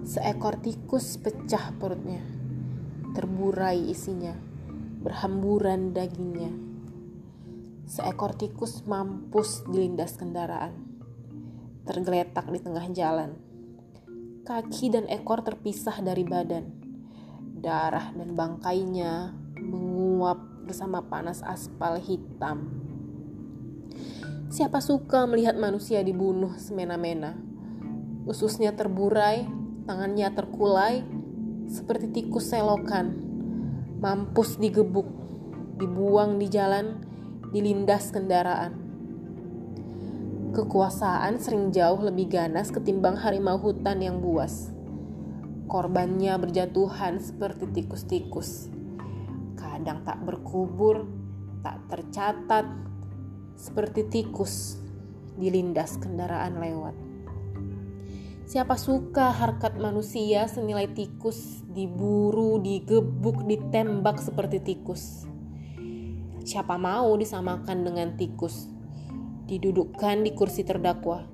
Seekor tikus pecah perutnya, terburai isinya, berhamburan dagingnya. Seekor tikus mampus dilindas kendaraan, tergeletak di tengah jalan. Kaki dan ekor terpisah dari badan. Darah dan bangkainya menguap bersama panas aspal hitam. Siapa suka melihat manusia dibunuh semena-mena? Ususnya terburai, tangannya terkulai seperti tikus selokan, mampus digebuk, dibuang di jalan, dilindas kendaraan. Kekuasaan sering jauh lebih ganas ketimbang harimau hutan yang buas. Korbannya berjatuhan seperti tikus-tikus. Kadang tak berkubur, tak tercatat, seperti tikus dilindas kendaraan lewat. Siapa suka harkat manusia senilai tikus diburu, digebuk, ditembak seperti tikus? Siapa mau disamakan dengan tikus? Didudukkan di kursi terdakwa,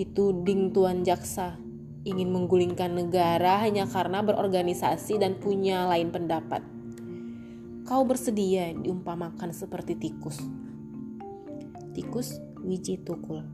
dituding tuan jaksa, ingin menggulingkan negara hanya karena berorganisasi dan punya lain pendapat. Kau bersedia diumpamakan seperti tikus. Tikus Wiji Tukul.